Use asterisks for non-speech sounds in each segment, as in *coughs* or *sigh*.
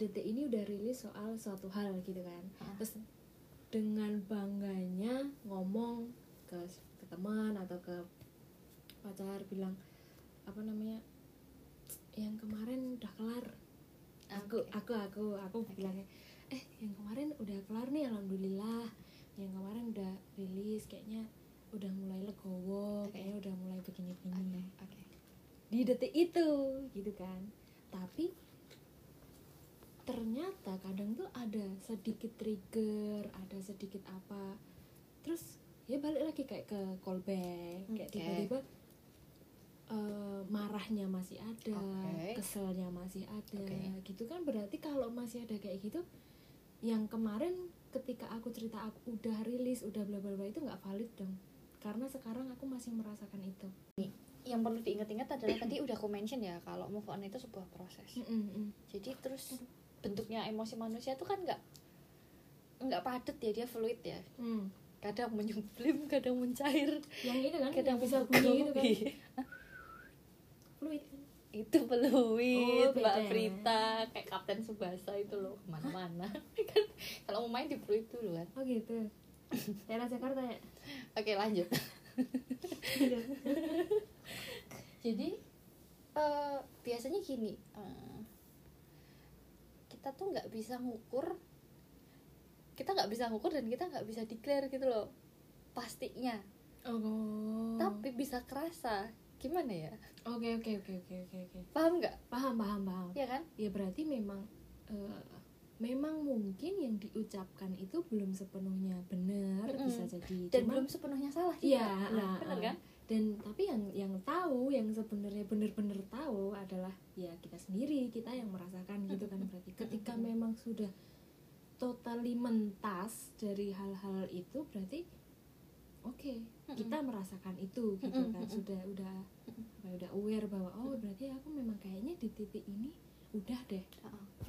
detik ini udah rilis soal suatu hal gitu kan Ah. terus dengan bangganya ngomong ke, ke teman atau ke pacar bilang apa namanya yang kemarin udah kelar aku aku aku aku Oke. bilangnya eh yang kemarin udah kelar nih alhamdulillah yang kemarin udah rilis kayaknya udah mulai legowo Oke. kayaknya udah mulai Oke, begini-begini oke. di detik itu gitu kan tapi ternyata kadang tuh ada sedikit trigger ada sedikit apa terus ya balik lagi kayak ke callback kayak Oke. tiba-tiba eh, marahnya masih ada Oke. keselnya masih ada Oke. gitu kan berarti kalau masih ada kayak gitu yang kemarin ketika aku cerita aku udah rilis udah bla bla bla itu nggak valid dong karena sekarang aku masih merasakan itu yang perlu diingat-ingat adalah tadi udah aku mention ya kalau move on itu sebuah proses Mm-mm, mm. jadi terus bentuknya emosi manusia itu kan nggak nggak padat ya dia fluid ya. Hmm. kadang menyublim kadang mencair. Yang itu kan kadang bisa bunyi gitu kan? Fluid. Kan itu fluid Oh, mbak beda. Prita. Kayak Kapten Subasa itu loh ke mana-mana. *laughs* Kan kalau mau main di fluid dulu kan. Oh gitu. Daerah Jakarta ya? Oke lanjut. *laughs* Jadi eh, biasanya gini eh, kita tuh nggak bisa ngukur kita nggak bisa ngukur dan kita nggak bisa declare gitu loh pastinya. Oh. Tapi bisa kerasa gimana ya? Oke oke oke oke oke oke. Paham nggak? Paham paham paham. Ya kan? Ya berarti memang eh, memang mungkin yang diucapkan itu belum sepenuhnya benar Mm-mm. bisa jadi dan Cuman- belum sepenuhnya salah juga. Iya, benar, ah, benar ah. kan dan tapi yang yang tahu yang sebenarnya benar-benar tahu adalah ya kita sendiri kita yang merasakan gitu kan. *laughs* Berarti ketika memang sudah totally mentas dari hal-hal itu berarti oke kita merasakan itu gitu kan. sudah udah udah aware bahwa oh berarti aku memang kayaknya di titik ini udah deh.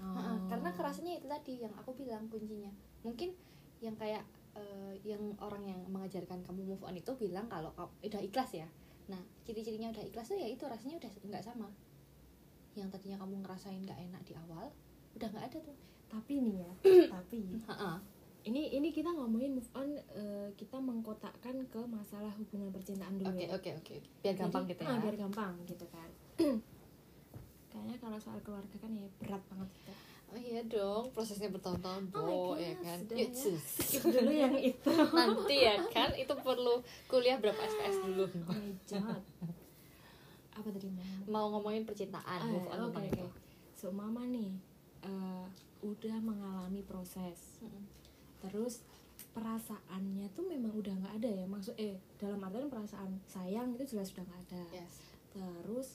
Oh. Karena kerasanya itu tadi yang aku bilang kuncinya. Mungkin yang kayak eh, yang orang yang mengajarkan kamu move on itu bilang kalau kamu udah ikhlas ya. Nah ciri-cirinya udah ikhlas tuh ya itu rasanya udah nggak sama. Yang tadinya kamu ngerasain nggak enak di awal udah nggak ada tuh. Tapi nih ya *coughs* tapi ini ini kita ngomongin move on eh, kita mengkotakkan ke masalah hubungan percintaan dulu oke ya. oke oke. Biar gampang Jadi, gitu ah, ya biar gampang gitu kan. *coughs* Kayaknya kalau soal keluarga kan ya berat banget gitu oh iya dong prosesnya bertahun-tahun Oh bo God, ya kan? Yuk, ya. skip *laughs* dulu yang itu. Nanti ya kan itu perlu kuliah berapa SKS dulu oh my god apa tadi mau mau ngomongin percintaan Ah, move on oke tentang oke. Itu so mama nih eh, udah mengalami proses. Mm-mm. terus perasaannya tuh memang udah nggak ada ya? Maksud eh dalam artian perasaan sayang itu jelas sudah nggak ada. Yes. Terus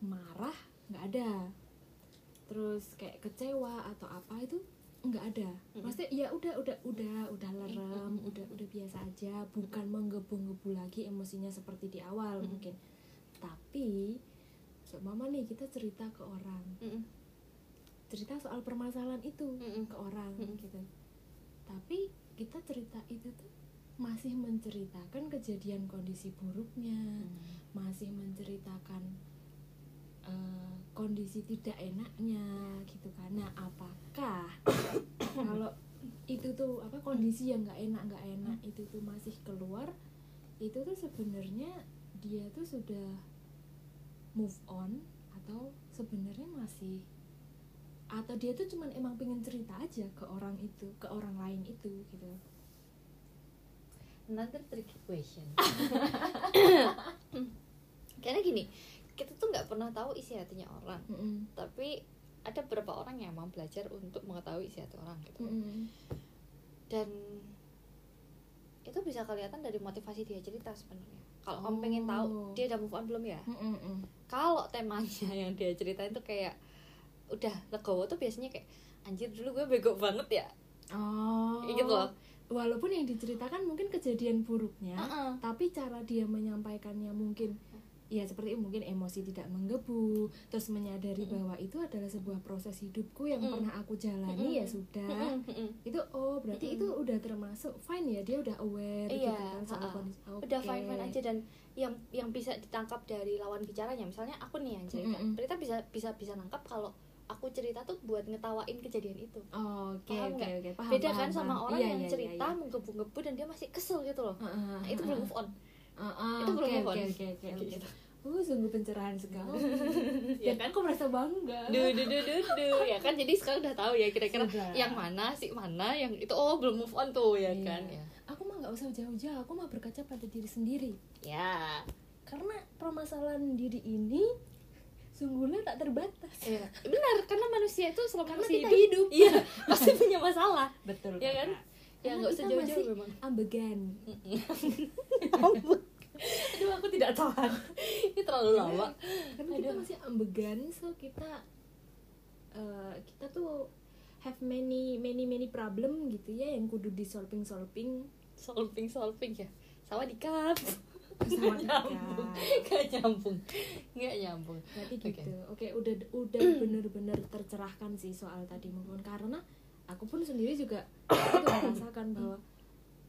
marah nggak ada terus kayak kecewa atau apa itu nggak ada. Maksudnya ya udah udah udah udah lerem udah udah biasa aja bukan menggebu-gebu lagi emosinya seperti di awal mungkin. Tapi so mama nih kita cerita ke orang. Cerita soal permasalahan itu ke orang gitu. Tapi kita cerita itu tuh masih menceritakan kejadian kondisi buruknya masih menceritakan eh, kondisi tidak enaknya gitu kan. Nah apakah *coughs* kalau itu tuh apa kondisi yang nggak enak nggak enak itu tuh masih keluar itu tuh sebenarnya dia tuh sudah move on atau sebenarnya masih atau dia tuh cuman emang pengen cerita aja ke orang itu ke orang lain itu gitu. Another tricky question. *coughs* *coughs* Karena gini kita tuh nggak pernah tahu isi hatinya orang Mm-mm. tapi ada beberapa orang yang emang belajar untuk mengetahui isi hati orang gitu Mm-mm. dan itu bisa kelihatan dari motivasi dia cerita sebenarnya kalau kamu pengen tahu Oh. dia udah move on belum ya Mm-mm. kalau temanya *laughs* yang dia ceritain tuh kayak udah legowo tuh biasanya kayak anjir dulu gue bego banget ya Oh. Gitu loh Walaupun yang diceritakan mungkin kejadian buruknya, Heeh. tapi cara dia menyampaikannya mungkin ya seperti mungkin emosi tidak menggebu, terus menyadari bahwa itu adalah sebuah proses hidupku yang Mm. pernah aku jalani ya Mm-mm. sudah. Mm-mm. Itu oh berarti itu udah termasuk fine ya dia udah aware gitu Iya, kan soal ha-ha. kondisi. udah fine fine aja dan yang yang bisa ditangkap dari lawan bicaranya misalnya aku nih yang cerita Mm-mm. Prita bisa bisa bisa nangkap kalau aku cerita tuh buat ngetawain kejadian itu Oh, oke Paham oke paham beda paham, kan sama paham. orang Iya, yang iya, cerita iya, iya. menggebu-gebu dan dia masih kesel gitu loh Heeh, nah, itu belum move on Heeh, Itu belum oke move on. oke oke oke Kayak oke. gitu. Uh, sungguh pencerahan sekali. *laughs* Ya Dan aku merasa bangga. duh duh duh duh duh ya kan jadi sekarang udah tahu ya kira-kira yang mana sih mana yang itu oh belum move on tuh ya Iya. kan ya Aku mah nggak usah jauh-jauh, aku mah berkaca pada diri sendiri. ya Karena permasalahan diri ini sungguhnya tak terbatas. Iya, benar karena manusia itu selama Karena masih kita hidup, hidup. iya pasti punya masalah Betul. ya kan ya nggak usah jauh-jauh memang Ambegan. *laughs* aduh aku tidak tahan. Ini terlalu lama. Karena kita Aduh. masih ambegan, so kita eh, kita tuh have many many many problem gitu ya yang kudu di solving solving solving solving ya? Sama di cut sama nyambung. Nggak nyambung. Nggak nyambung. Berarti gitu. Oke, udah udah *clears throat* bener-bener tercerahkan sih soal tadi move on karena aku pun sendiri juga itu merasakan bahwa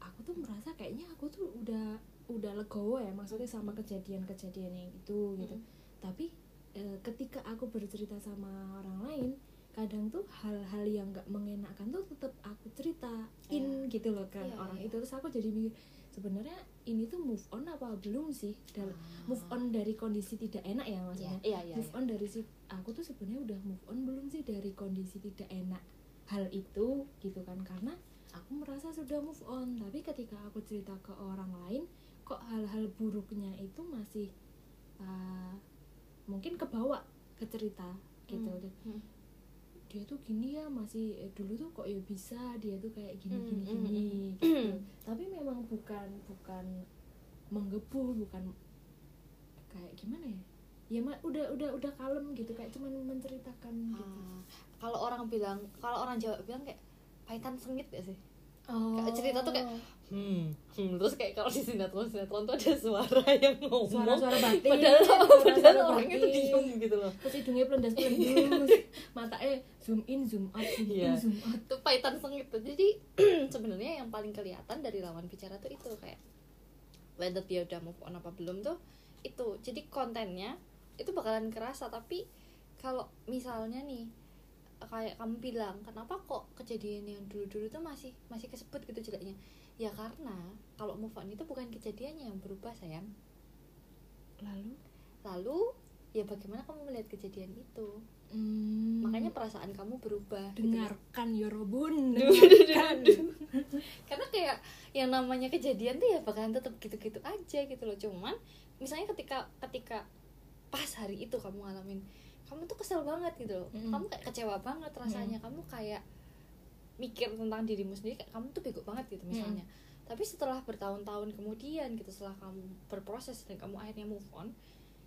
aku tuh merasa kayaknya aku tuh udah udah legowo ya maksudnya sama kejadian-kejadian yang itu gitu. Mm. Tapi eh, ketika aku bercerita sama orang lain, kadang tuh hal-hal yang nggak mengenakan tuh tetap aku ceritain Iya. gitu loh ke Iya, orang iya. itu terus aku jadi mikir sebenarnya ini tuh move on apa belum sih Dal- Ah. move on dari kondisi tidak enak ya maksudnya iya iya move on dari si aku tuh sebenarnya udah move on belum sih dari kondisi tidak enak hal itu gitu kan karena aku merasa sudah move on tapi ketika aku cerita ke orang lain kok hal-hal buruknya itu masih uh, mungkin kebawa ke cerita gitu Hmm. Hmm. dia tuh gini ya masih eh, dulu tuh kok ya bisa dia tuh kayak gini Hmm, gini hmm, gini hmm. gitu *clears throat* tapi memang bukan bukan menggebu bukan kayak gimana ya ya mah udah udah udah kalem gitu kayak cuman menceritakan gitu Ah, kalau orang bilang kalau orang Jawa bilang kayak pahitan sengit gak sih oh kayak cerita tuh kayak hmm, hmm. terus kayak kalau di sinetron sinetron tuh ada suara yang ngomong. Suara-suara batin padahal suara-suara padahal orangnya tuh batin. diem gitu loh. Terus hidungnya pelendas pelendus *laughs* matanya zoom in zoom out zoom Iya. in zoom out. Itu pahitan sengit tuh. Jadi *clears throat* sebenarnya yang paling kelihatan dari lawan bicara tuh itu kayak whether dia udah move on apa belum tuh itu. Jadi kontennya itu bakalan kerasa tapi kalau misalnya nih kayak kamu bilang kenapa kok kejadian yang dulu-dulu tuh masih masih kesebut gitu jeleknya ya karena kalau move on itu bukan kejadiannya yang berubah sayang. Lalu? Lalu ya bagaimana kamu melihat kejadian itu? Hmm, makanya perasaan kamu berubah gitu. dengarkan Yorobun Duh, *laughs* dengarkan. Karena kayak yang namanya kejadian tuh ya bakalan tetap gitu-gitu aja gitu loh. Cuman misalnya ketika ketika pas hari itu kamu ngalamin kamu tuh kesel banget gitu loh. Mm. kamu kayak kecewa banget rasanya. Kamu kayak mikir tentang dirimu sendiri kayak kamu tuh bego banget gitu misalnya. Tapi setelah bertahun-tahun kemudian gitu setelah kamu berproses dan kamu akhirnya move on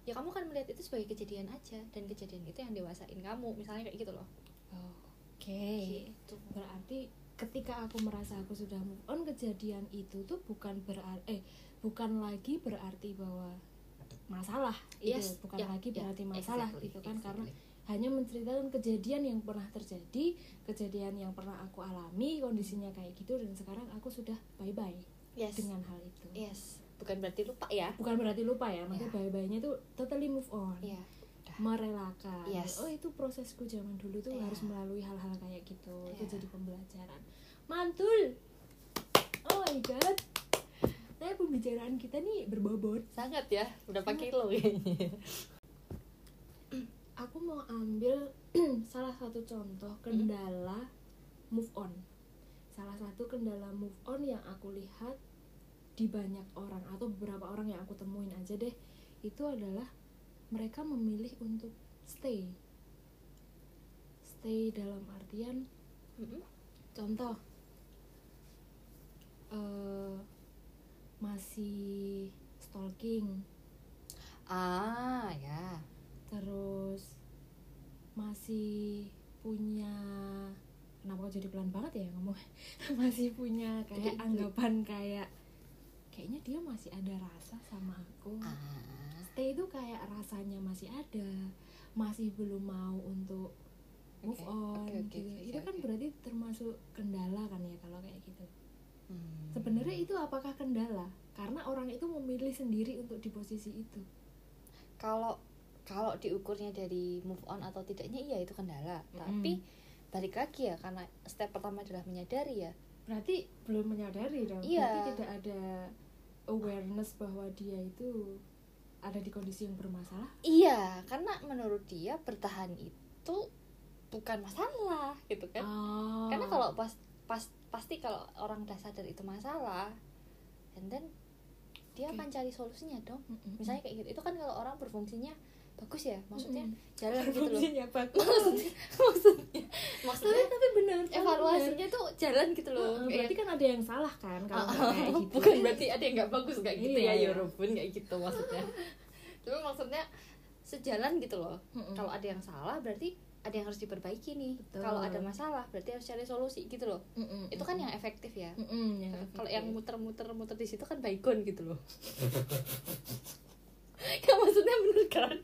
ya kamu akan melihat itu sebagai kejadian aja. Dan kejadian itu yang dewasain kamu misalnya kayak gitu loh. Oke. Gitu. Berarti ketika aku merasa aku sudah move on kejadian itu tuh bukan berarti eh bukan lagi berarti bahwa masalah Yes, itu bukan ya, lagi ya, berarti masalah exactly, gitu kan. Exactly. karena hanya menceritakan kejadian yang pernah terjadi kejadian yang pernah aku alami kondisinya kayak gitu dan sekarang aku sudah bye bye yes. dengan hal itu. Yes. Bukan berarti lupa ya? Bukan berarti lupa ya maksudnya Ya. bye bye nya tuh totally move on. Iya. merelakan. Yes. oh itu prosesku zaman dulu tuh Iya. harus melalui hal-hal kayak gitu itu Iya. jadi pembelajaran. Mantul. Oh my god. Saya pembicaraan kita nih berbobot. Sangat ya berapa kilo kayaknya. aku mau ambil *clears throat* salah satu contoh kendala move on. Salah satu kendala move on yang aku lihat di banyak orang atau beberapa orang yang aku temuin aja deh itu adalah mereka memilih untuk stay. Stay dalam artian Mm-mm. contoh eh, masih stalking. Ah ya. Terus masih punya kenapa kok jadi pelan banget ya ngomong? *laughs* Masih punya kayak anggapan kayak kayaknya dia masih ada rasa sama aku. Ah. Stay itu kayak rasanya masih ada masih belum mau untuk move Oke, on oke, oke, gitu. oke, itu oke, kan berarti termasuk kendala kan ya kalau kayak gitu? Hmm. sebenarnya itu apakah kendala? Karena orang itu memilih sendiri untuk di posisi itu. Kalau kalau diukurnya dari move on atau tidaknya iya itu kendala Mm-mm. tapi balik lagi ya karena step pertama adalah menyadari ya berarti belum menyadari dong Iya. berarti tidak ada awareness bahwa dia itu ada di kondisi yang bermasalah iya karena menurut dia bertahan itu bukan masalah gitu kan oh. karena kalau pas pas pasti kalau orang udah sadar itu masalah and then dia Oke. akan cari solusinya dong Mm-mm. misalnya kayak gitu itu kan kalau orang berfungsinya bagus ya maksudnya Mm-mm. jalan gitu loh. *laughs* Bagus. Maksudnya maksudnya. Tapi maksudnya tapi benar evaluasinya tuh jalan gitu loh. Kayak- berarti kan ada yang salah kan kalau nggak *laughs* kayak gitu. Bukan berarti ada yang nggak bagus kayak gitu Iya, ya iya. Yorobun kayak gitu maksudnya. *laughs* Tapi maksudnya sejalan gitu loh. Mm-mm. kalau ada yang salah berarti ada yang harus diperbaiki nih. Betul. kalau ada masalah berarti harus cari solusi gitu loh. Mm-mm, itu kan mm-mm. yang efektif ya. Mm-mm, yang kalau yang muter-muter muter di situ kan baikon gitu loh kan maksudnya bener kan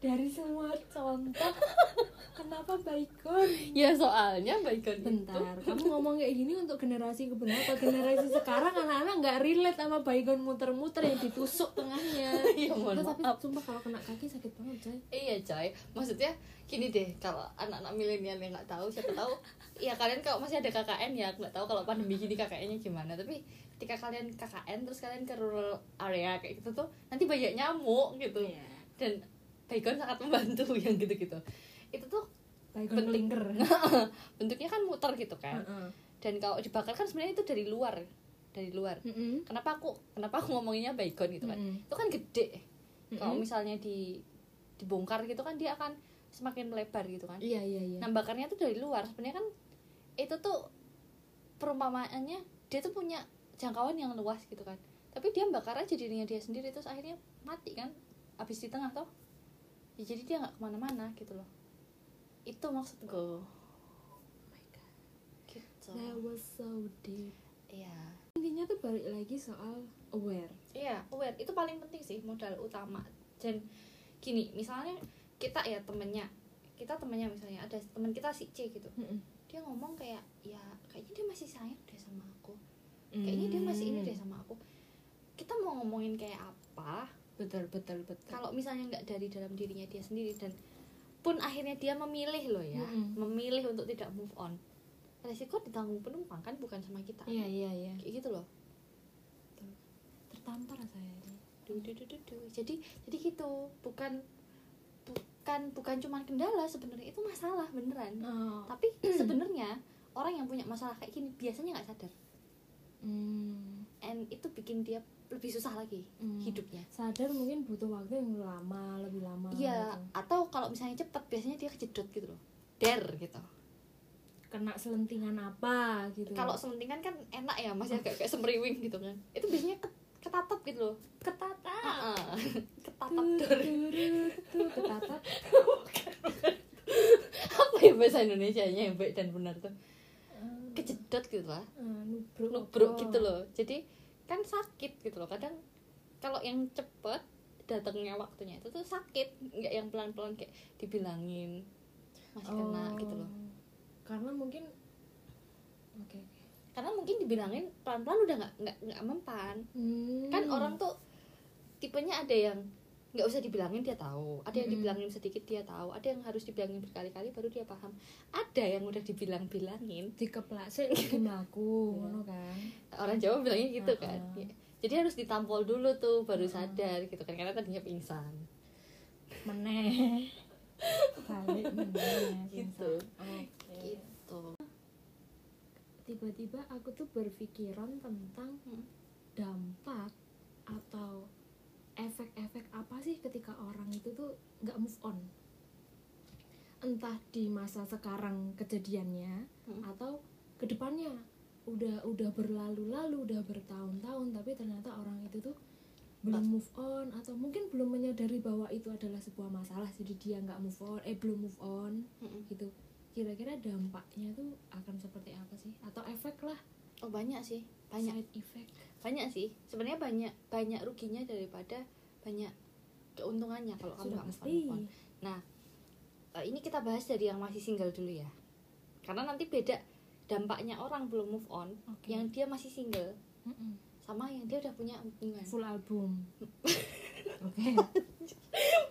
dari semua contoh *laughs* kenapa baikon? Ya soalnya baikon bentar kamu ngomong kayak gini untuk generasi keberapa generasi sekarang anak-anak nggak relate sama baikon muter-muter yang ditusuk tengahnya? *laughs* Iya, mohon tapi sumpah kalau kena kaki sakit banget coy. Iya coy, maksudnya gini deh kalau anak-anak milenial yang nggak tahu siapa tahu ya kalian kalau masih ada KKN ya nggak tahu kalau pandemi gini KKN-nya gimana. Tapi ketika kalian KKN terus kalian ke rural area kayak gitu tuh nanti banyak nyamuk gitu. Iya. dan Baygon sangat membantu *laughs* yang gitu-gitu. Itu tuh baikon Bentuk- *laughs* bentuknya kan muter gitu kan. Heeh. dan kalau dibakar kan sebenarnya itu dari luar dari luar. Mm-mm. kenapa aku kenapa aku ngomonginnya Baygon gitu kan? Mm-mm. itu kan gede. Kalau Mm-mm. misalnya di dibongkar gitu kan dia akan semakin melebar gitu kan. Iya iya iya. Nah bakarnya tuh dari luar. Sebenarnya kan itu tuh perumpamaannya dia tuh punya jangkauan yang luas gitu kan. Tapi dia bakar aja dirinya dia sendiri terus akhirnya mati kan? Habis di tengah toh ya, jadi dia nggak ke mana-mana gitu loh. Itu maksudku gitu. That was so deep. Iya. Intinya tuh balik lagi soal aware. Iya aware. Itu paling penting sih modal utama. Dan gini misalnya kita ya temennya. Kita temennya misalnya ada teman kita si C gitu. Mm-mm. dia ngomong kayak ya kayaknya dia masih sayang deh sama aku. Kayaknya dia masih ini deh sama aku. Kita mau ngomongin kayak apa betul betul betul. Kalau misalnya nggak dari dalam dirinya dia sendiri dan pun akhirnya dia memilih loh ya Mm-mm. memilih untuk tidak move on. Resiko ditanggung penumpang kan bukan sama kita. Iya iya iya. Kayak gitu loh. Tertampar saya ini du, du, du, du, du. jadi jadi gitu. Bukan bukan bukan cuman kendala sebenarnya itu masalah beneran. Oh. tapi *clears throat* sebenarnya orang yang punya masalah kayak gini biasanya nggak sadar. Hmm. and itu bikin dia lebih susah lagi Hmm. hidupnya sadar mungkin butuh waktu yang lama lebih lama Iya, gitu. atau kalau misalnya cepet biasanya dia kejedot gitu loh. Der gitu. kena selentingan apa gitu Kalau selentingan kan enak ya, masih agak kayak semriwing gitu kan. Itu biasanya ket- ketatap gitu loh. ketata ketatap turut, tuh *laughs* ketatap *laughs* Apa ya bahasa Indonesia-nya yang baik dan benar tuh? Eh, Kejedot gitu lah. eh, nubruk Nubruk gitu loh. Jadi kan sakit gitu loh. Kadang kalau yang cepet datangnya waktunya itu tuh sakit, nggak yang pelan-pelan kayak dibilangin masih kena Oh, gitu loh. karena mungkin oke oke Karena mungkin dibilangin pelan-pelan udah nggak nggak nggak mempan. Hmm. kan orang tuh tipenya ada yang nggak usah dibilangin dia tahu. Ada yang dibilangin sedikit dia tahu. Ada yang harus dibilangin berkali-kali baru dia paham. Ada yang udah dibilang-bilangin. Lagi *laughs* melaku Iya. ngono kan? Orang Jawa bilangnya gitu kan. Uh-uh. Ya. jadi harus ditampol dulu tuh baru sadar gitu kan. Karena tadinya pingsan. Meneh. *laughs* Balik meneh Gitu. oke. Gitu. Tiba-tiba aku tuh berpikiran tentang Hmm. dampak atau efek-efek apa sih ketika orang itu tuh nggak move on? Entah di masa sekarang kejadiannya Hmm. atau ke depannya udah udah berlalu-lalu udah bertahun-tahun tapi ternyata orang itu tuh belum move on atau mungkin belum menyadari bahwa itu adalah sebuah masalah jadi dia nggak move on eh belum move on Mm-mm. gitu. Kira-kira dampaknya tuh akan seperti apa sih? Atau efek lah oh banyak sih. Banyak. Side effect. Banyak sih. Sebenarnya banyak banyak ruginya daripada banyak keuntungannya kalau kamu nggak move on. Nah, eh, ini kita bahas dari yang masih single dulu ya. Karena nanti beda dampaknya orang belum move on Oke. yang dia masih single Mm-mm. sama yang dia udah punya hubungan. full album. *laughs* Oke.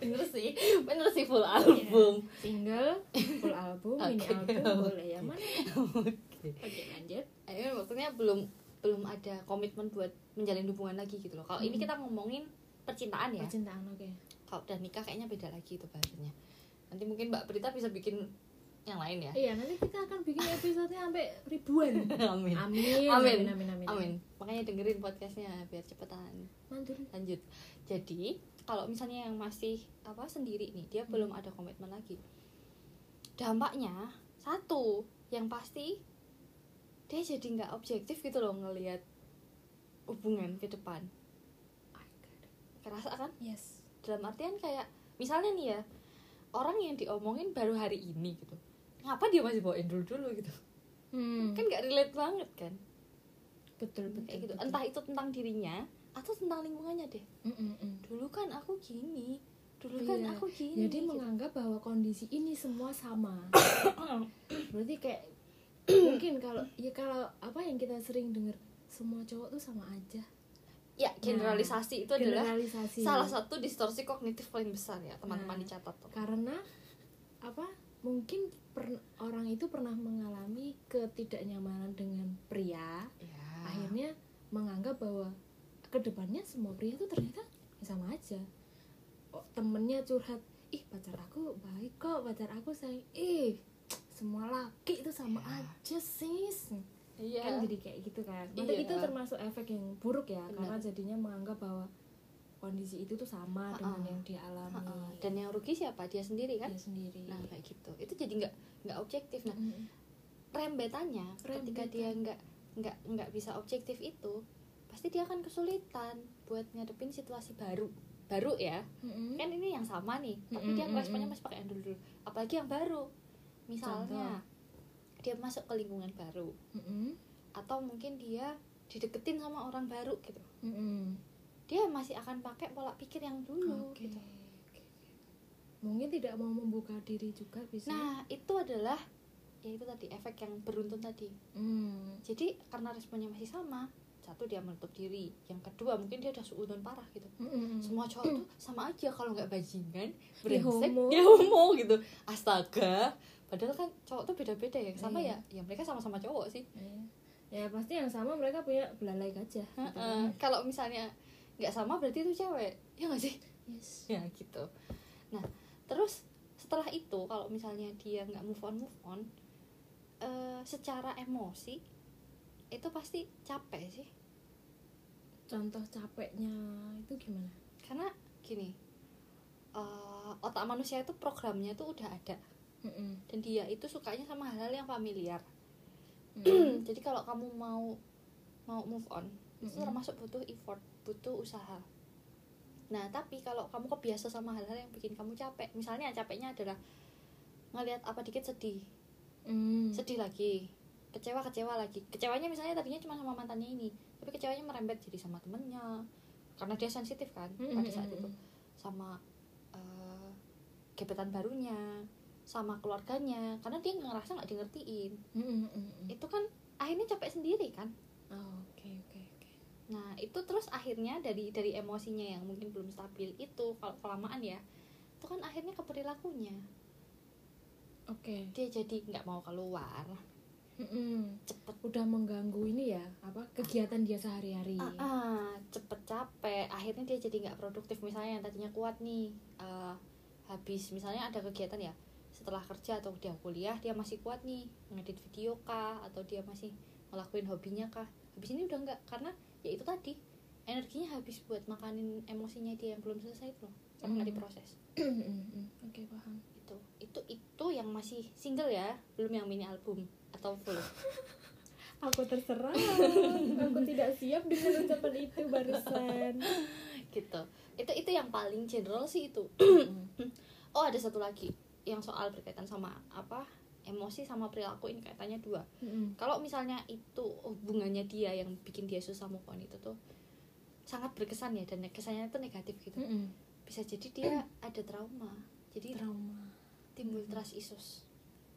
Bener sih. Bener sih full album. Single full album mini *laughs* Oke. album boleh ya mana oke. Oke lanjut Ayo, maksudnya belum belum ada komitmen buat menjalin hubungan lagi gitu loh. Kalau ini Mm. kita ngomongin percintaan ya. Percintaan oke. Kalau udah nikah kayaknya beda lagi itu bahasanya. Nanti mungkin mbak Prita bisa bikin yang lain ya. Iya nanti kita akan bikin episodenya sampai ribuan. *laughs* Amin amin. Amin. amin amin, amin. Makanya dengerin podcastnya biar cepetan. Mantul. Lanjut. Jadi kalau misalnya yang masih apa sendiri nih dia Hmm. belum ada komitmen lagi. Dampaknya satu yang pasti dia jadi nggak objektif gitu loh ngelihat hubungan ke depan. Kerasa kan? Yes. Dalam artian kayak misalnya nih ya orang yang diomongin baru hari ini gitu. Ngapa dia masih bawain dulu dulu gitu? Hmm. kan nggak relate banget kan? Betul betul kayak gitu. betul. entah itu tentang dirinya atau tentang lingkungannya deh. Mm, mm, mm. dulu kan aku gini. Dulu kan Iya. aku gini jadi gitu. menganggap bahwa kondisi ini semua sama. *coughs* Berarti kayak mungkin kalau ya kalau apa yang kita sering dengar semua cowok tuh sama aja ya generalisasi itu adalah generalisasi salah satu distorsi kognitif paling besar ya teman-teman Nah. dicatat tuh karena apa mungkin per- orang itu pernah mengalami ketidaknyamanan dengan pria ya. akhirnya menganggap bahwa ke depannya semua pria itu ternyata ya sama aja oh, temennya curhat ih pacar aku baik kok pacar aku sayang ih semua laki itu sama Ya. aja sis iya kan jadi kayak gitu kan nanti Iya. itu termasuk efek yang buruk ya Benar. karena jadinya menganggap bahwa kondisi itu tuh sama dengan Ha-ha. yang dia alami Heeh. dan yang rugi siapa dia sendiri kan dia sendiri nah kayak gitu itu jadi nggak nggak objektif nah Mm-mm. rembetannya ketika Rembetan. dia nggak nggak nggak bisa objektif itu pasti dia akan kesulitan buat ngadepin situasi baru baru ya Mm-mm. kan ini yang sama nih tapi Mm-mm, dia responnya masih pakai yang dulu dulu apalagi yang baru misalnya dia masuk ke lingkungan baru Mm-mm. atau mungkin dia dideketin sama orang baru gitu Mm-mm. dia masih akan pakai pola pikir yang dulu Oke, gitu mungkin tidak mau membuka diri juga bisa nah itu adalah ya itu tadi efek yang beruntun tadi Hmm. jadi karena responnya masih sama satu dia menutup diri yang kedua mungkin dia udah suudon parah gitu Mm-mm. semua cowok tuh sama aja kalau nggak bajingan Dia brengsek homo. dia homo gitu astaga padahal kan cowok tuh beda-beda ya. Sama Iya. ya ya mereka sama-sama cowok sih. Iya. ya pasti yang sama mereka punya belalai gajah gitu Heeh. kan. kalau misalnya nggak sama berarti itu cewek. Ya nggak sih? Yes. Ya gitu. Nah terus setelah itu kalau misalnya dia nggak move on move on eh, secara emosi itu pasti capek sih. Contoh capeknya itu gimana? Karena gini eh, otak manusia itu programnya tuh udah ada Mm-mm. dan dia itu sukanya sama hal-hal yang familiar Mm. *clears throat* jadi kalau kamu mau mau move on itu Mm-mm. termasuk butuh effort butuh usaha nah tapi kalau kamu kebiasa sama hal-hal yang bikin kamu capek misalnya capeknya adalah ngelihat apa dikit sedih Mm. sedih lagi kecewa kecewa lagi kecewanya misalnya tadinya cuma sama mantannya ini tapi kecewanya merembet jadi sama temennya karena dia sensitif kan Mm-mm. pada saat itu sama eh, gebetan barunya sama keluarganya karena dia ngerasa nggak di ngertiin Mm-mm, mm-mm. itu kan akhirnya capek sendiri kan? Oh, oke oke oke. Nah itu terus akhirnya dari dari emosinya yang mungkin belum stabil itu kalau kelamaan ya itu kan akhirnya ke perilakunya oke. Dia jadi nggak mau keluar. Mm-mm. cepet. Udah mengganggu ini ya apa kegiatan dia sehari-hari. Ah, ah, cepet capek. Akhirnya dia jadi nggak produktif. Misalnya yang tadinya kuat nih eh, habis. Misalnya ada kegiatan ya setelah kerja atau dia kuliah dia masih kuat nih ngedit video kah atau dia masih ngelakuin hobinya kah. Habis ini udah nggak karena ya itu tadi energinya habis buat makanin emosinya dia yang belum selesai itu loh karena nggak Hmm. diproses. *clears throat* Oke paham. Itu itu itu yang masih single ya belum yang mini album atau full. *laughs* Aku terserah. *laughs* Aku tidak siap dengan ucapan itu barusan. Gitu. Itu itu yang paling general sih itu. Mm. *clears throat* oh ada satu lagi yang soal berkaitan sama apa emosi sama perilaku ini kaitannya dua. Mm-mm. kalau misalnya itu hubungannya dia yang bikin dia susah move on itu tuh sangat berkesan ya dan kesannya itu negatif gitu. Mm-mm. bisa jadi dia *clears throat* ada trauma. Jadi trauma. timbul trust issues.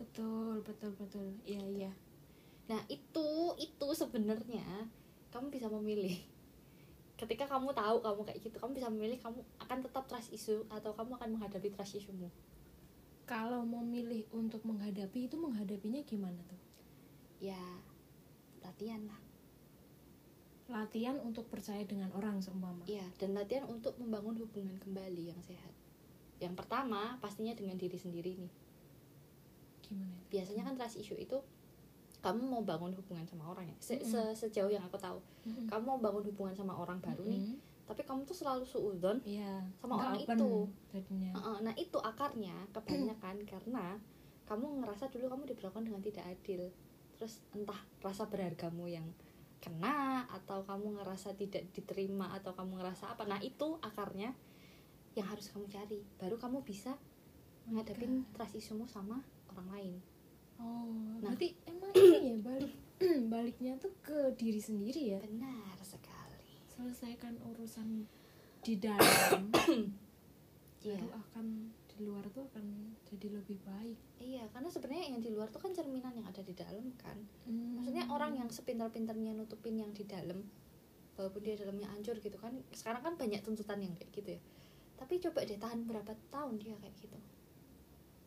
Betul betul betul. Iya iya. Nah itu itu sebenarnya kamu bisa memilih. *laughs* Ketika kamu tahu kamu kayak gitu kamu bisa memilih kamu akan tetap trust issue atau kamu akan menghadapi trust issue-mu kalau mau milih untuk menghadapi itu menghadapinya gimana tuh ya latihan lah latihan untuk percaya dengan orang seumpama Iya, dan latihan untuk membangun hubungan kembali yang sehat. Yang pertama, pastinya dengan diri sendiri nih. gimana itu? Biasanya kan trust issue itu kamu mau bangun hubungan sama orang ya. Se- se- sejauh yang aku tahu, Mm-mm. kamu mau bangun hubungan sama orang baru nih, Mm-mm. Tapi kamu tuh selalu suudzon. iya Sama orang open itu. jadinya Nah, itu akarnya kebanyakan karena kamu ngerasa dulu kamu diperlakukan dengan tidak adil. Terus entah rasa berhargamu yang kena atau kamu ngerasa tidak diterima atau kamu ngerasa apa. Nah, itu akarnya yang harus kamu cari. Baru kamu bisa menghadapin trust issue-mu sama orang lain. oh Nah. berarti emang ini ya balik *clears throat* baliknya tuh ke diri sendiri ya Benar sekali. Selesaikan urusan di dalam *coughs* Iya. baru akan di luar tuh akan jadi lebih baik Iya, karena sebenarnya yang di luar tuh kan cerminan yang ada di dalam kan. Hmm. maksudnya orang yang sepintar-pintarnya nutupin yang di dalam walaupun dia dalamnya hancur gitu kan sekarang kan banyak tuntutan yang kayak gitu ya tapi coba deh tahan berapa tahun dia kayak gitu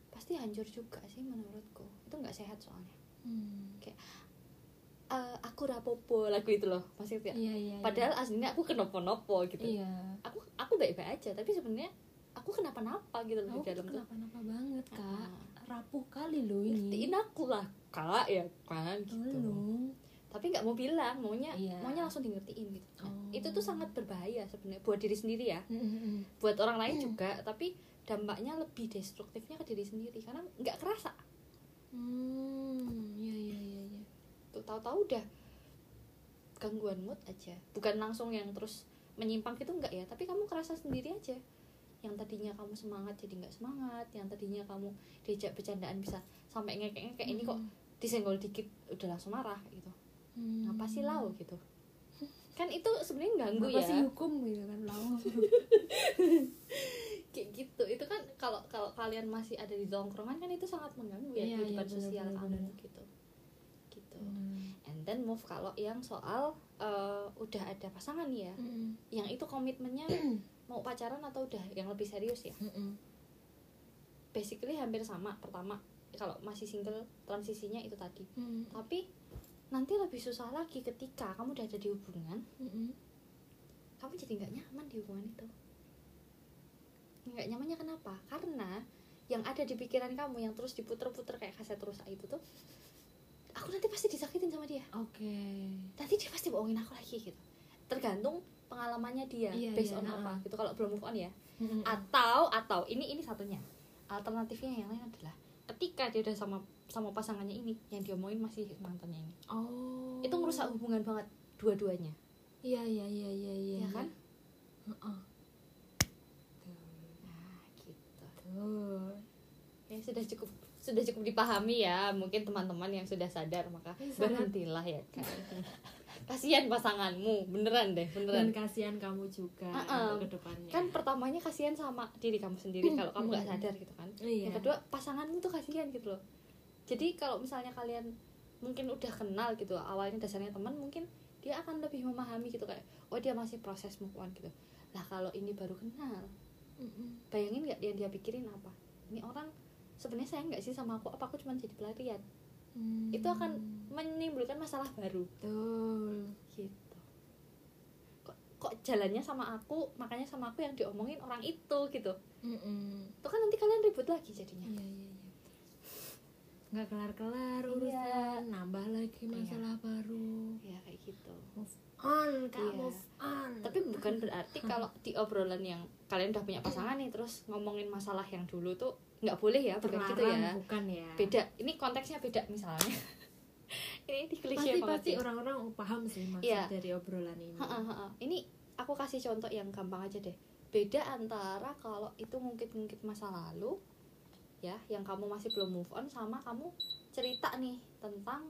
pasti hancur juga sih menurutku itu nggak sehat soalnya Hmm. Eh, aku rapopo lagu itu loh maksudnya iya iya iya. padahal aslinya aku kenopo-nopo gitu iya aku aku baik-baik aja tapi sebenarnya aku kenapa-napa gitu loh aku di dalam tuh kenapa-napa banget kak Ah. rapuh kali loh ini ngertiin aku lah kak ya kan gitu Tolong. tapi nggak mau bilang maunya Iya. maunya langsung di ngertiin gitu Nah, Oh. itu tuh sangat berbahaya sebenarnya buat diri sendiri ya Mm, mm, mm. buat orang lain *clears throat* juga tapi dampaknya lebih destruktifnya ke diri sendiri karena nggak kerasa Hmm, iya iya iya iya. tuh tahu-tahu udah gangguan mood aja. Bukan langsung yang terus menyimpang gitu enggak ya tapi kamu kerasa sendiri aja. Yang tadinya kamu semangat jadi nggak semangat yang tadinya kamu diajak bercandaan bisa sampai ngekek-ngekek ini kok disenggol dikit udah langsung marah gitu. Hmm. apa sih lau gitu? Kan itu sebenarnya ganggu Apa ya. sih hukum gitu kan lau? *laughs* Kayak gitu. Itu kan kalau kalau kalian masih ada di tongkrongan kan itu sangat mengganggu ya Iya, kehidupan benar, sosial kamu gitu gitu. Hmm. and then move kalau yang soal eh, udah ada pasangan ya Mm, yang itu komitmennya *clears throat* mau pacaran atau udah yang lebih serius ya? Mm, mm. basically hampir sama pertama kalau masih single transisinya itu tadi. Mm, tapi nanti lebih susah lagi ketika kamu udah ada di hubungan mm, mm. kamu jadi nggak nyaman di hubungan itu. Nggak nyamannya kenapa? Karena yang ada di pikiran kamu yang terus diputer-puter kayak kaset rusak itu tuh aku nanti pasti disakitin sama dia Oke. nanti dia pasti bohongin aku lagi gitu tergantung pengalamannya dia Iya, based iya, on ha-ha. apa gitu kalau belum move on ya atau atau ini ini satunya alternatifnya yang lain adalah ketika dia udah sama sama pasangannya ini yang diomongin masih mantannya ini Oh. itu ngerusak hubungan banget dua-duanya Iya iya iya iya iya. ya kan Heeh. nah gitu Tuh. ya sudah cukup sudah cukup dipahami ya mungkin teman-teman yang sudah sadar maka Eh, sangat- berhentilah ya kan kasihan pasanganmu beneran deh Dan beneran kasihan kamu juga Uh-uh. untuk ke depannya. kan pertamanya kasihan sama diri kamu sendiri kalau kamu nggak sadar gitu kan. Iya. yang kedua pasanganmu tuh kasihan gitu loh. Jadi kalau misalnya kalian mungkin udah kenal gitu awalnya dasarnya teman mungkin dia akan lebih memahami gitu kayak oh dia masih proses move on gitu. Lah kalau ini baru kenal bayangin nggak yang dia pikirin apa? Ini orang sebenarnya sayang nggak sih sama aku apa aku cuma jadi pelarian Hmm. itu akan menimbulkan masalah baru Betul. gitu kok kok jalannya sama aku makanya sama aku yang diomongin orang itu gitu Mm-mm. itu kan nanti kalian ribut lagi jadinya Iya iya iya. Nggak kelar-kelar Iya. urusan, nambah lagi masalah baru. ya kayak gitu Move on, kak Iya. move on. tapi bukan berarti kalau di obrolan yang kalian udah punya pasangan nih terus ngomongin masalah yang dulu tuh nggak boleh ya bukan gitu ya bukan ya. beda ini konteksnya beda misalnya *laughs* ini di Pasti klise banget pasti ya. orang-orang paham sih maksud Iya. dari obrolan ini. Ha-ha, ha-ha. ini aku kasih contoh yang gampang aja deh beda antara kalau itu ngungkit-ngungkit masa lalu ya yang kamu masih belum move on sama kamu cerita nih tentang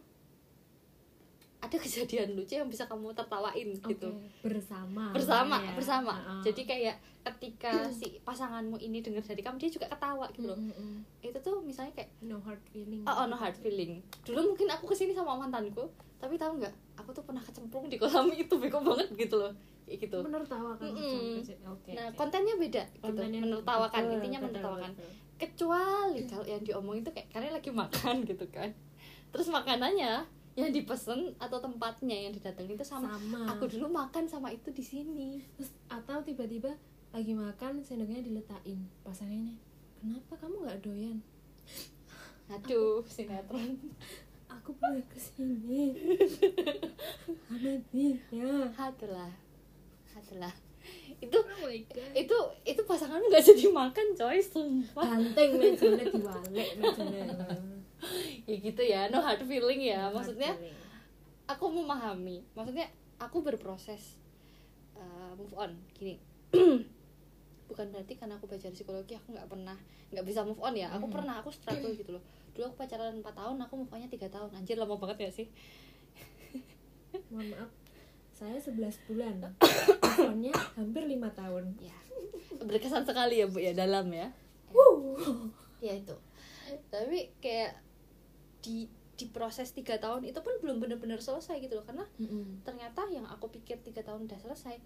ada *laughs* kejadian lucu yang bisa kamu tertawain Oke, gitu. bersama. Bersama ya. bersama. Ha-ha. jadi kayak ketika *clears throat* si pasanganmu ini dengar dari kamu dia juga ketawa gitu loh. Mm-mm. itu tuh misalnya kayak no hard feeling. Oh, oh no hard feeling. Dulu mungkin aku ke sini sama mantanku tapi tahu nggak aku tuh pernah kecemplung di kolam itu bego banget gitu loh. Kayak gitu. Menertawakan ucapan kejadian. oke nah kontennya beda gitu Kontennya menertawakan betul, intinya betul, menertawakan betul. kecuali kalau yang diomongin tuh kayak kalian lagi makan *laughs* gitu kan. Terus makanannya yang dipesen atau tempatnya yang didatengin itu sama, sama. Aku dulu makan sama itu di sini. Terus, atau tiba-tiba lagi makan sendoknya diletakin pasangannya kenapa kamu nggak doyan? *laughs* Aduh sinetron. Aku boleh ke sini *laughs* Amati ya adalah adalah. Itu oh my god. itu itu pasangan nggak jadi makan coy sumpah. Banteng mejanya diwalek mejanya ya gitu ya no hard feeling ya. Maksudnya aku memahami. Maksudnya aku berproses uh, move on. Gini. *clears throat* Bukan berarti karena aku belajar psikologi aku nggak pernah nggak bisa move on ya. Aku Hmm. pernah aku struggle gitu loh. Dulu aku pacaran 4 tahun aku move onnya tiga tahun. Anjir lama banget ya sih? *laughs* Mohon maaf. Saya 11 bulan. *coughs* Teleponnya hampir lima tahun. Ya. Berkesan sekali ya bu ya dalam ya. Ya itu. Tapi kayak di di proses tiga tahun itu pun belum benar-benar selesai gitu loh. Karena Mm-mm. ternyata yang aku pikir tiga tahun udah selesai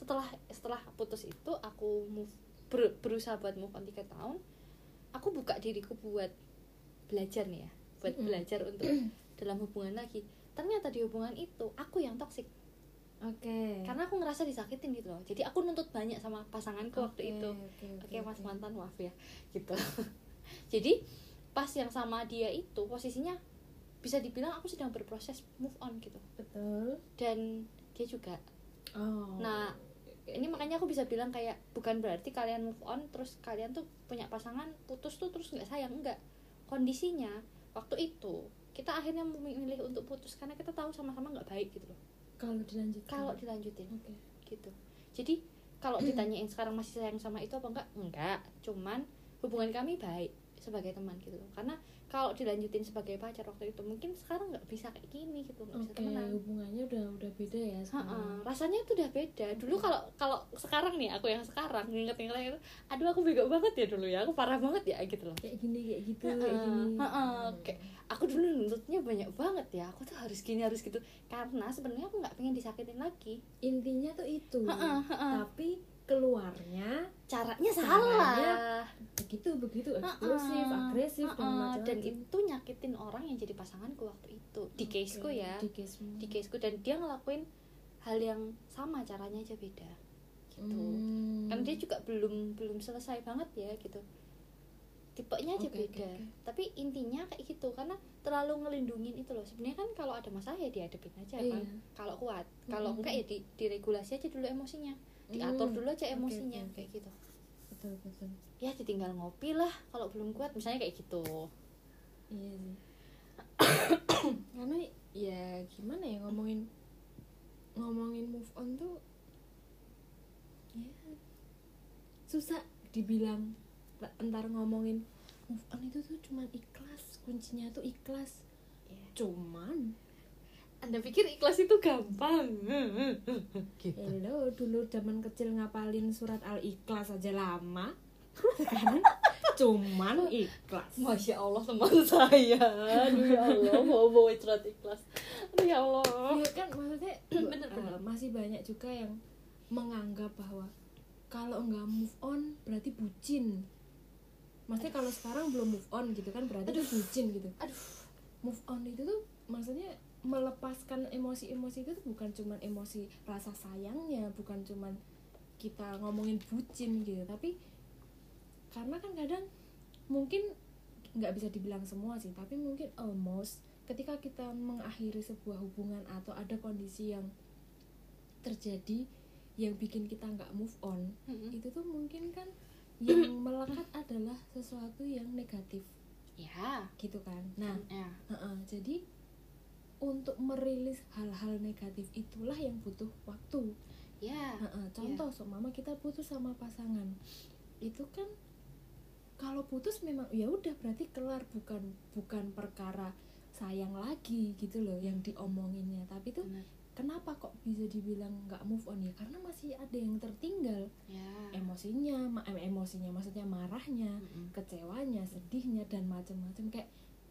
setelah setelah putus itu aku move ber- berusaha buat move on tiga tahun aku buka diriku buat belajar nih ya buat Mm-mm. belajar untuk *clears throat* dalam hubungan lagi. Ternyata di hubungan itu aku yang toksik oke. Karena aku ngerasa disakitin gitu loh. Jadi aku nuntut banyak sama pasanganku waktu Oke, itu. oke, oke oke, mas oke. mantan maaf ya gitu. *laughs* Jadi pas yang sama dia itu posisinya bisa dibilang aku sedang berproses move on gitu. Betul. Dan dia juga. Oh. Nah, ini makanya aku bisa bilang kayak bukan berarti kalian move on terus kalian tuh punya pasangan putus tuh terus nggak sayang enggak kondisinya waktu itu kita akhirnya memilih untuk putus karena kita tahu sama-sama nggak baik gitu loh. Kalau dilanjutkan. Kalau dilanjutin. Oke. Gitu. Jadi kalau ditanyain sekarang masih sayang sama itu apa enggak enggak cuman hubungan kami baik sebagai teman gitu loh. Karena kalau dilanjutin sebagai pacar waktu itu mungkin sekarang nggak bisa kayak gini gitu nggak bisa oke temenan. hubungannya udah udah beda ya sekarang. Ha-ha, rasanya tuh udah beda. Dulu kalau kalau sekarang nih aku yang sekarang nginget-nginget itu aduh aku bego banget ya dulu ya aku parah banget ya gitu loh. Kayak gini kayak gitu Ha-ha, kayak gini. ha-ha, kayak aku dulu nuntutnya banyak banget ya aku tuh harus gini harus gitu. Karena sebenarnya aku nggak pengen disakitin lagi. Intinya tuh itu. Tapi keluarnya caranya Caranya salah. begitu begitu Ha-ha, eksplosif agresif dan ha-ha, macam-macam dan itu nyakitin orang yang jadi pasanganku waktu itu di Oke, caseku ya. di casemu. Di caseku. Dan dia ngelakuin hal yang sama caranya aja beda. Gitu. Hmm. kan dia juga belum belum selesai banget ya gitu. Tipenya aja Oke, beda. oke, oke. tapi intinya kayak gitu karena terlalu ngelindungin itu loh. Sebenarnya kan kalau ada masalah ya dihadapin aja kan Iya. kalau kuat. Kalau Mm-mm. enggak ya di, diregulasi aja dulu emosinya diatur Hmm. dulu aja emosinya oke, oke. kayak gitu betul betul ya ditinggal ngopi lah kalau belum kuat misalnya kayak gitu iya sih *coughs* karena ya gimana ya ngomongin ngomongin move on tuh ya susah dibilang la- entar ngomongin move on itu tuh cuman ikhlas kuncinya tuh ikhlas Ya. cuman anda pikir ikhlas itu gampang? Gitu. Hello dulu zaman kecil ngapalin surat al ikhlas aja lama. Sekarang *laughs* cuman ikhlas. Masya Allah teman saya. Aduh ya Allah Mau bawa surat ikhlas. Aduh ya Allah. Ya kan maksudnya *clears throat* Bener, eh, bener. masih banyak juga yang menganggap bahwa kalau nggak move on berarti bucin. Maksudnya kalau sekarang belum move on gitu kan berarti itu bucin gitu. Aduh. Move on itu tuh maksudnya melepaskan emosi-emosi itu bukan cuman emosi rasa sayangnya bukan cuman kita ngomongin bucin gitu tapi karena kan kadang mungkin nggak bisa dibilang semua sih tapi mungkin almost ketika kita mengakhiri sebuah hubungan atau ada kondisi yang terjadi yang bikin kita nggak move on Mm-mm. itu tuh mungkin kan yang *coughs* melekat adalah sesuatu yang negatif Ya gitu kan. Nah Ya. Heeh, jadi untuk merilis hal-hal negatif itulah yang butuh waktu. Ya Heeh, contoh, seumpama kita putus sama pasangan, itu kan kalau putus memang ya udah berarti kelar bukan bukan perkara sayang lagi gitu loh yang diomonginnya. Tapi tuh Benar. kenapa kok bisa dibilang nggak move on ya? Karena masih ada yang tertinggal Ya emosinya, ma- emosinya maksudnya marahnya, Mm-mm. kecewanya, sedihnya dan macam-macam kayak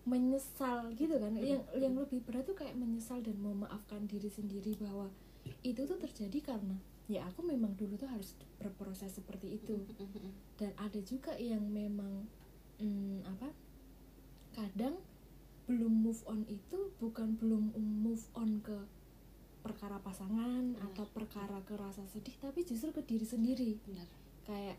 menyesal gitu kan. Yang Mm-mm. yang lebih berat tuh kayak menyesal dan memaafkan diri sendiri bahwa itu tuh terjadi karena ya aku memang dulu tuh harus berproses seperti itu Mm-mm. dan ada juga yang memang hmm, apa kadang belum move on itu bukan belum move on ke perkara pasangan Benar. atau perkara ke rasa sedih tapi justru ke diri sendiri benar kayak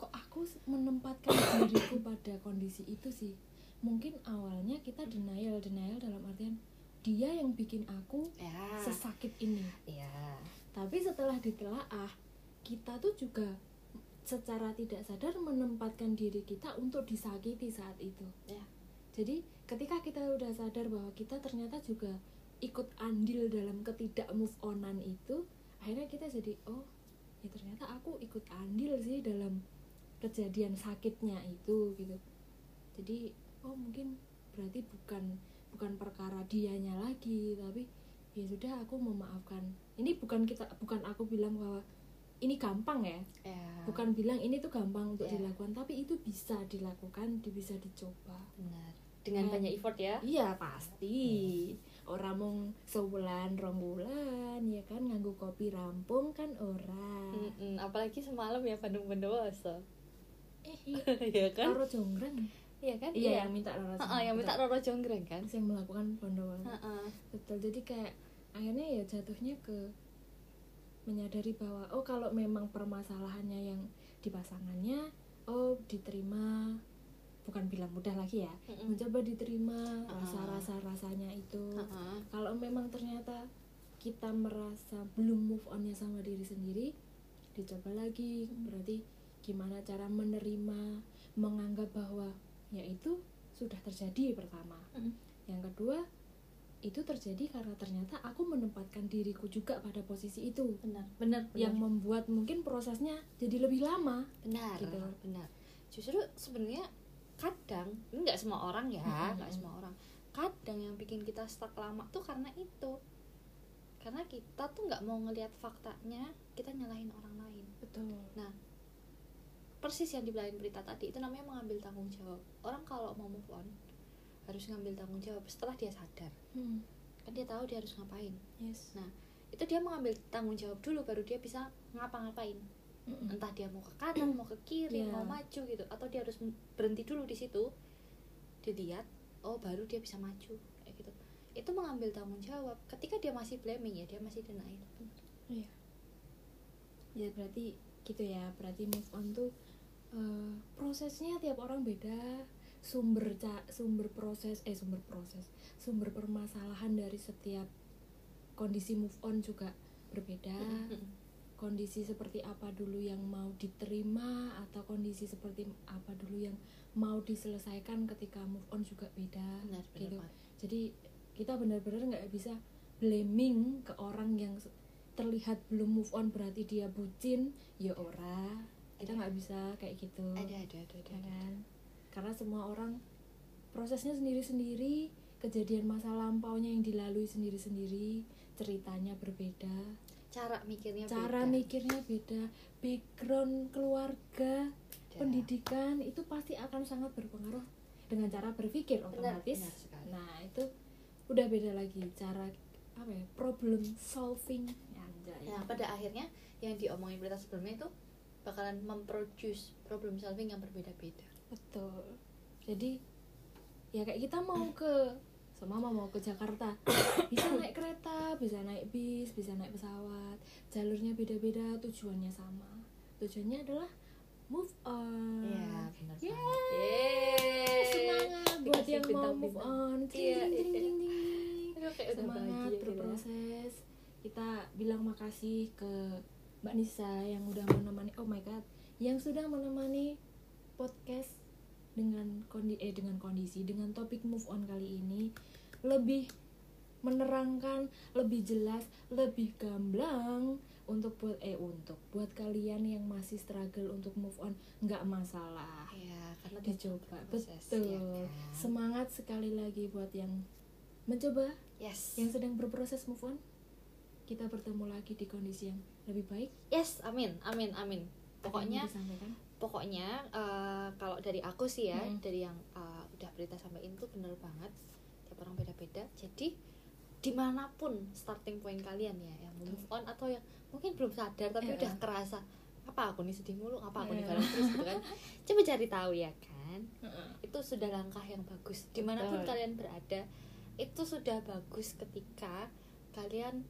kok aku menempatkan diriku pada kondisi itu sih mungkin awalnya kita denial denial dalam artian dia yang bikin aku ya. sesakit ini. Ya tapi setelah ditelaah kita tuh juga secara tidak sadar menempatkan diri kita untuk disakiti saat itu. Ya. Jadi ketika kita udah sadar bahwa kita ternyata juga ikut andil dalam ketidak move onan itu akhirnya kita jadi oh ya ternyata aku ikut andil sih dalam kejadian sakitnya itu gitu. Jadi oh mungkin berarti bukan bukan perkara dianya lagi tapi ya sudah aku memaafkan. Ini bukan kita bukan aku bilang bahwa ini gampang ya. Ya. Bukan bilang ini tuh gampang untuk Ya. dilakukan tapi itu bisa dilakukan di- bisa dicoba. Benar. Dengan Nah. banyak effort ya? iya pasti. Orang mau sebulan rong bulan ya kan nganggu kopi rampung kan ora Mm-mm, apalagi semalam ya Bandung Bondowoso eh iya. *laughs* Ya kan? Roro Jonggrang iya kan? Iya yang minta Roro Ha-ha, yang minta Roro Jonggrang kan? Yang melakukan bondowoso Ha-ha. betul jadi kayak akhirnya ya jatuhnya ke menyadari bahwa oh kalau memang permasalahannya yang di pasangannya oh diterima bukan bilang mudah lagi ya Mm-mm. mencoba diterima rasa-rasa rasanya itu. Ha-ha. kalau memang ternyata kita merasa belum move onnya sama diri sendiri dicoba lagi. Berarti gimana cara menerima menganggap bahwa ya itu sudah terjadi pertama. Mm. yang kedua itu terjadi karena ternyata aku menempatkan diriku juga pada posisi itu. Benar benar yang membuat mungkin prosesnya jadi lebih lama. Benar gitu. benar. Justru sebenarnya kadang ini nggak semua orang ya nggak semua orang. Kadang yang bikin kita stuck lama tuh karena itu. Karena kita tuh nggak mau ngelihat faktanya kita nyalahin orang lain. Betul persis yang dibilangin berita tadi itu namanya mengambil tanggung jawab orang kalau mau move on harus ngambil tanggung jawab setelah dia sadar hmm. kan dia tahu dia harus ngapain yes Nah, itu dia mengambil tanggung jawab dulu baru dia bisa ngapa-ngapain Mm-mm. entah dia mau ke kanan mau ke kiri Iya. mau maju gitu atau dia harus berhenti dulu di situ dilihat oh baru dia bisa maju kayak gitu itu mengambil tanggung jawab ketika dia masih blaming ya dia masih denial Iya. Ya berarti gitu ya. Berarti move on tuh eh, prosesnya tiap orang beda. Sumber ca- sumber proses eh sumber proses, sumber permasalahan dari setiap kondisi move on juga berbeda. Kondisi seperti apa dulu yang mau diterima atau kondisi seperti apa dulu yang mau diselesaikan ketika move on juga beda. benar benar gitu jadi kita benar-benar nggak bisa blaming ke orang yang terlihat belum move on berarti dia bucin ya ora. Kita nggak bisa kayak gitu. Ada ada ada ada, ya ada. kan? Karena semua orang prosesnya sendiri-sendiri kejadian masa lampaunya yang dilalui sendiri-sendiri ceritanya berbeda. Cara mikirnya cara beda. mikirnya beda. Background keluarga pendidikan itu pasti akan sangat berpengaruh dengan cara berpikir otomatis. benar sekali. nah itu udah beda lagi cara apa ya problem solving Nah, pada akhirnya yang diomongin berita sebelumnya itu bakalan memproduce problem solving yang berbeda-beda. betul jadi ya kayak kita mau ke *coughs* sama mau ke Jakarta *coughs* bisa naik kereta bisa naik bis bisa naik pesawat jalurnya beda-beda tujuannya sama tujuannya adalah move on Iya, benar Yeay. Yeay. semangat buat yang mau move on Iya, iya. jing. Aduh, kayak udah semangat gitu ya. Kita bilang makasih ke Mbak Nisa yang udah menemani oh my god yang sudah menemani podcast dengan kondi eh dengan kondisi dengan topik move on kali ini. Lebih menerangkan lebih jelas lebih gamblang untuk buat eh untuk buat kalian yang masih struggle untuk move on nggak masalah. Iya, karena dicoba. proses, betul ya kan? semangat sekali lagi buat yang mencoba Yes. yang sedang berproses move on kita bertemu lagi di kondisi yang lebih baik Yes, amin, amin, amin. Pokoknya pokoknya eh, kalau dari aku sih ya, Mm. dari yang eh, udah berita sampaikan tuh bener banget. Tiap orang beda-beda. Jadi di mana pun starting point kalian ya yang move on atau yang mungkin belum sadar tapi Iya. udah kerasa apa aku nih sedih mulu apa aku nih Iya. galau terus gitu kan *laughs* coba cari tahu ya kan Heeh. itu sudah langkah yang bagus di mana pun Betul. kalian berada itu sudah bagus ketika kalian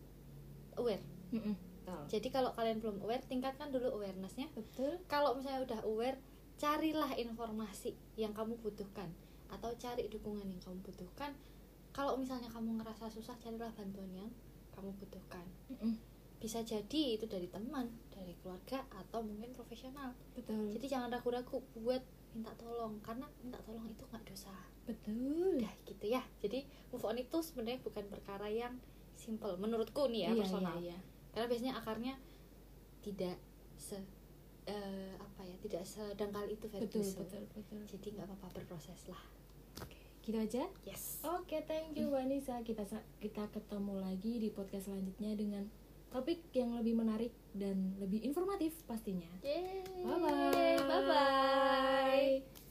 aware. Mm-mm. Betul. jadi kalau kalian belum aware tingkatkan dulu awarenessnya. Betul. Kalau misalnya udah aware carilah informasi yang kamu butuhkan atau cari dukungan yang kamu butuhkan. Kalau misalnya kamu ngerasa susah carilah bantuan yang kamu butuhkan. Mm-mm. bisa jadi itu dari teman dari keluarga atau mungkin profesional. Betul. Jadi jangan ragu-ragu buat minta tolong karena minta tolong itu nggak dosa. Betul. Udah gitu ya. Jadi move on itu sebenarnya bukan perkara yang simple menurutku nih ya Iya, personal iya, iya. karena biasanya akarnya tidak se eh, apa ya tidak sedangkal itu betul betul betul jadi nggak apa-apa berproses lah gitu aja yes Oke, thank you Vanessa. Kita kita ketemu lagi di podcast selanjutnya dengan topik yang lebih menarik dan lebih informatif pastinya. Yeay. Bye-bye. bye bye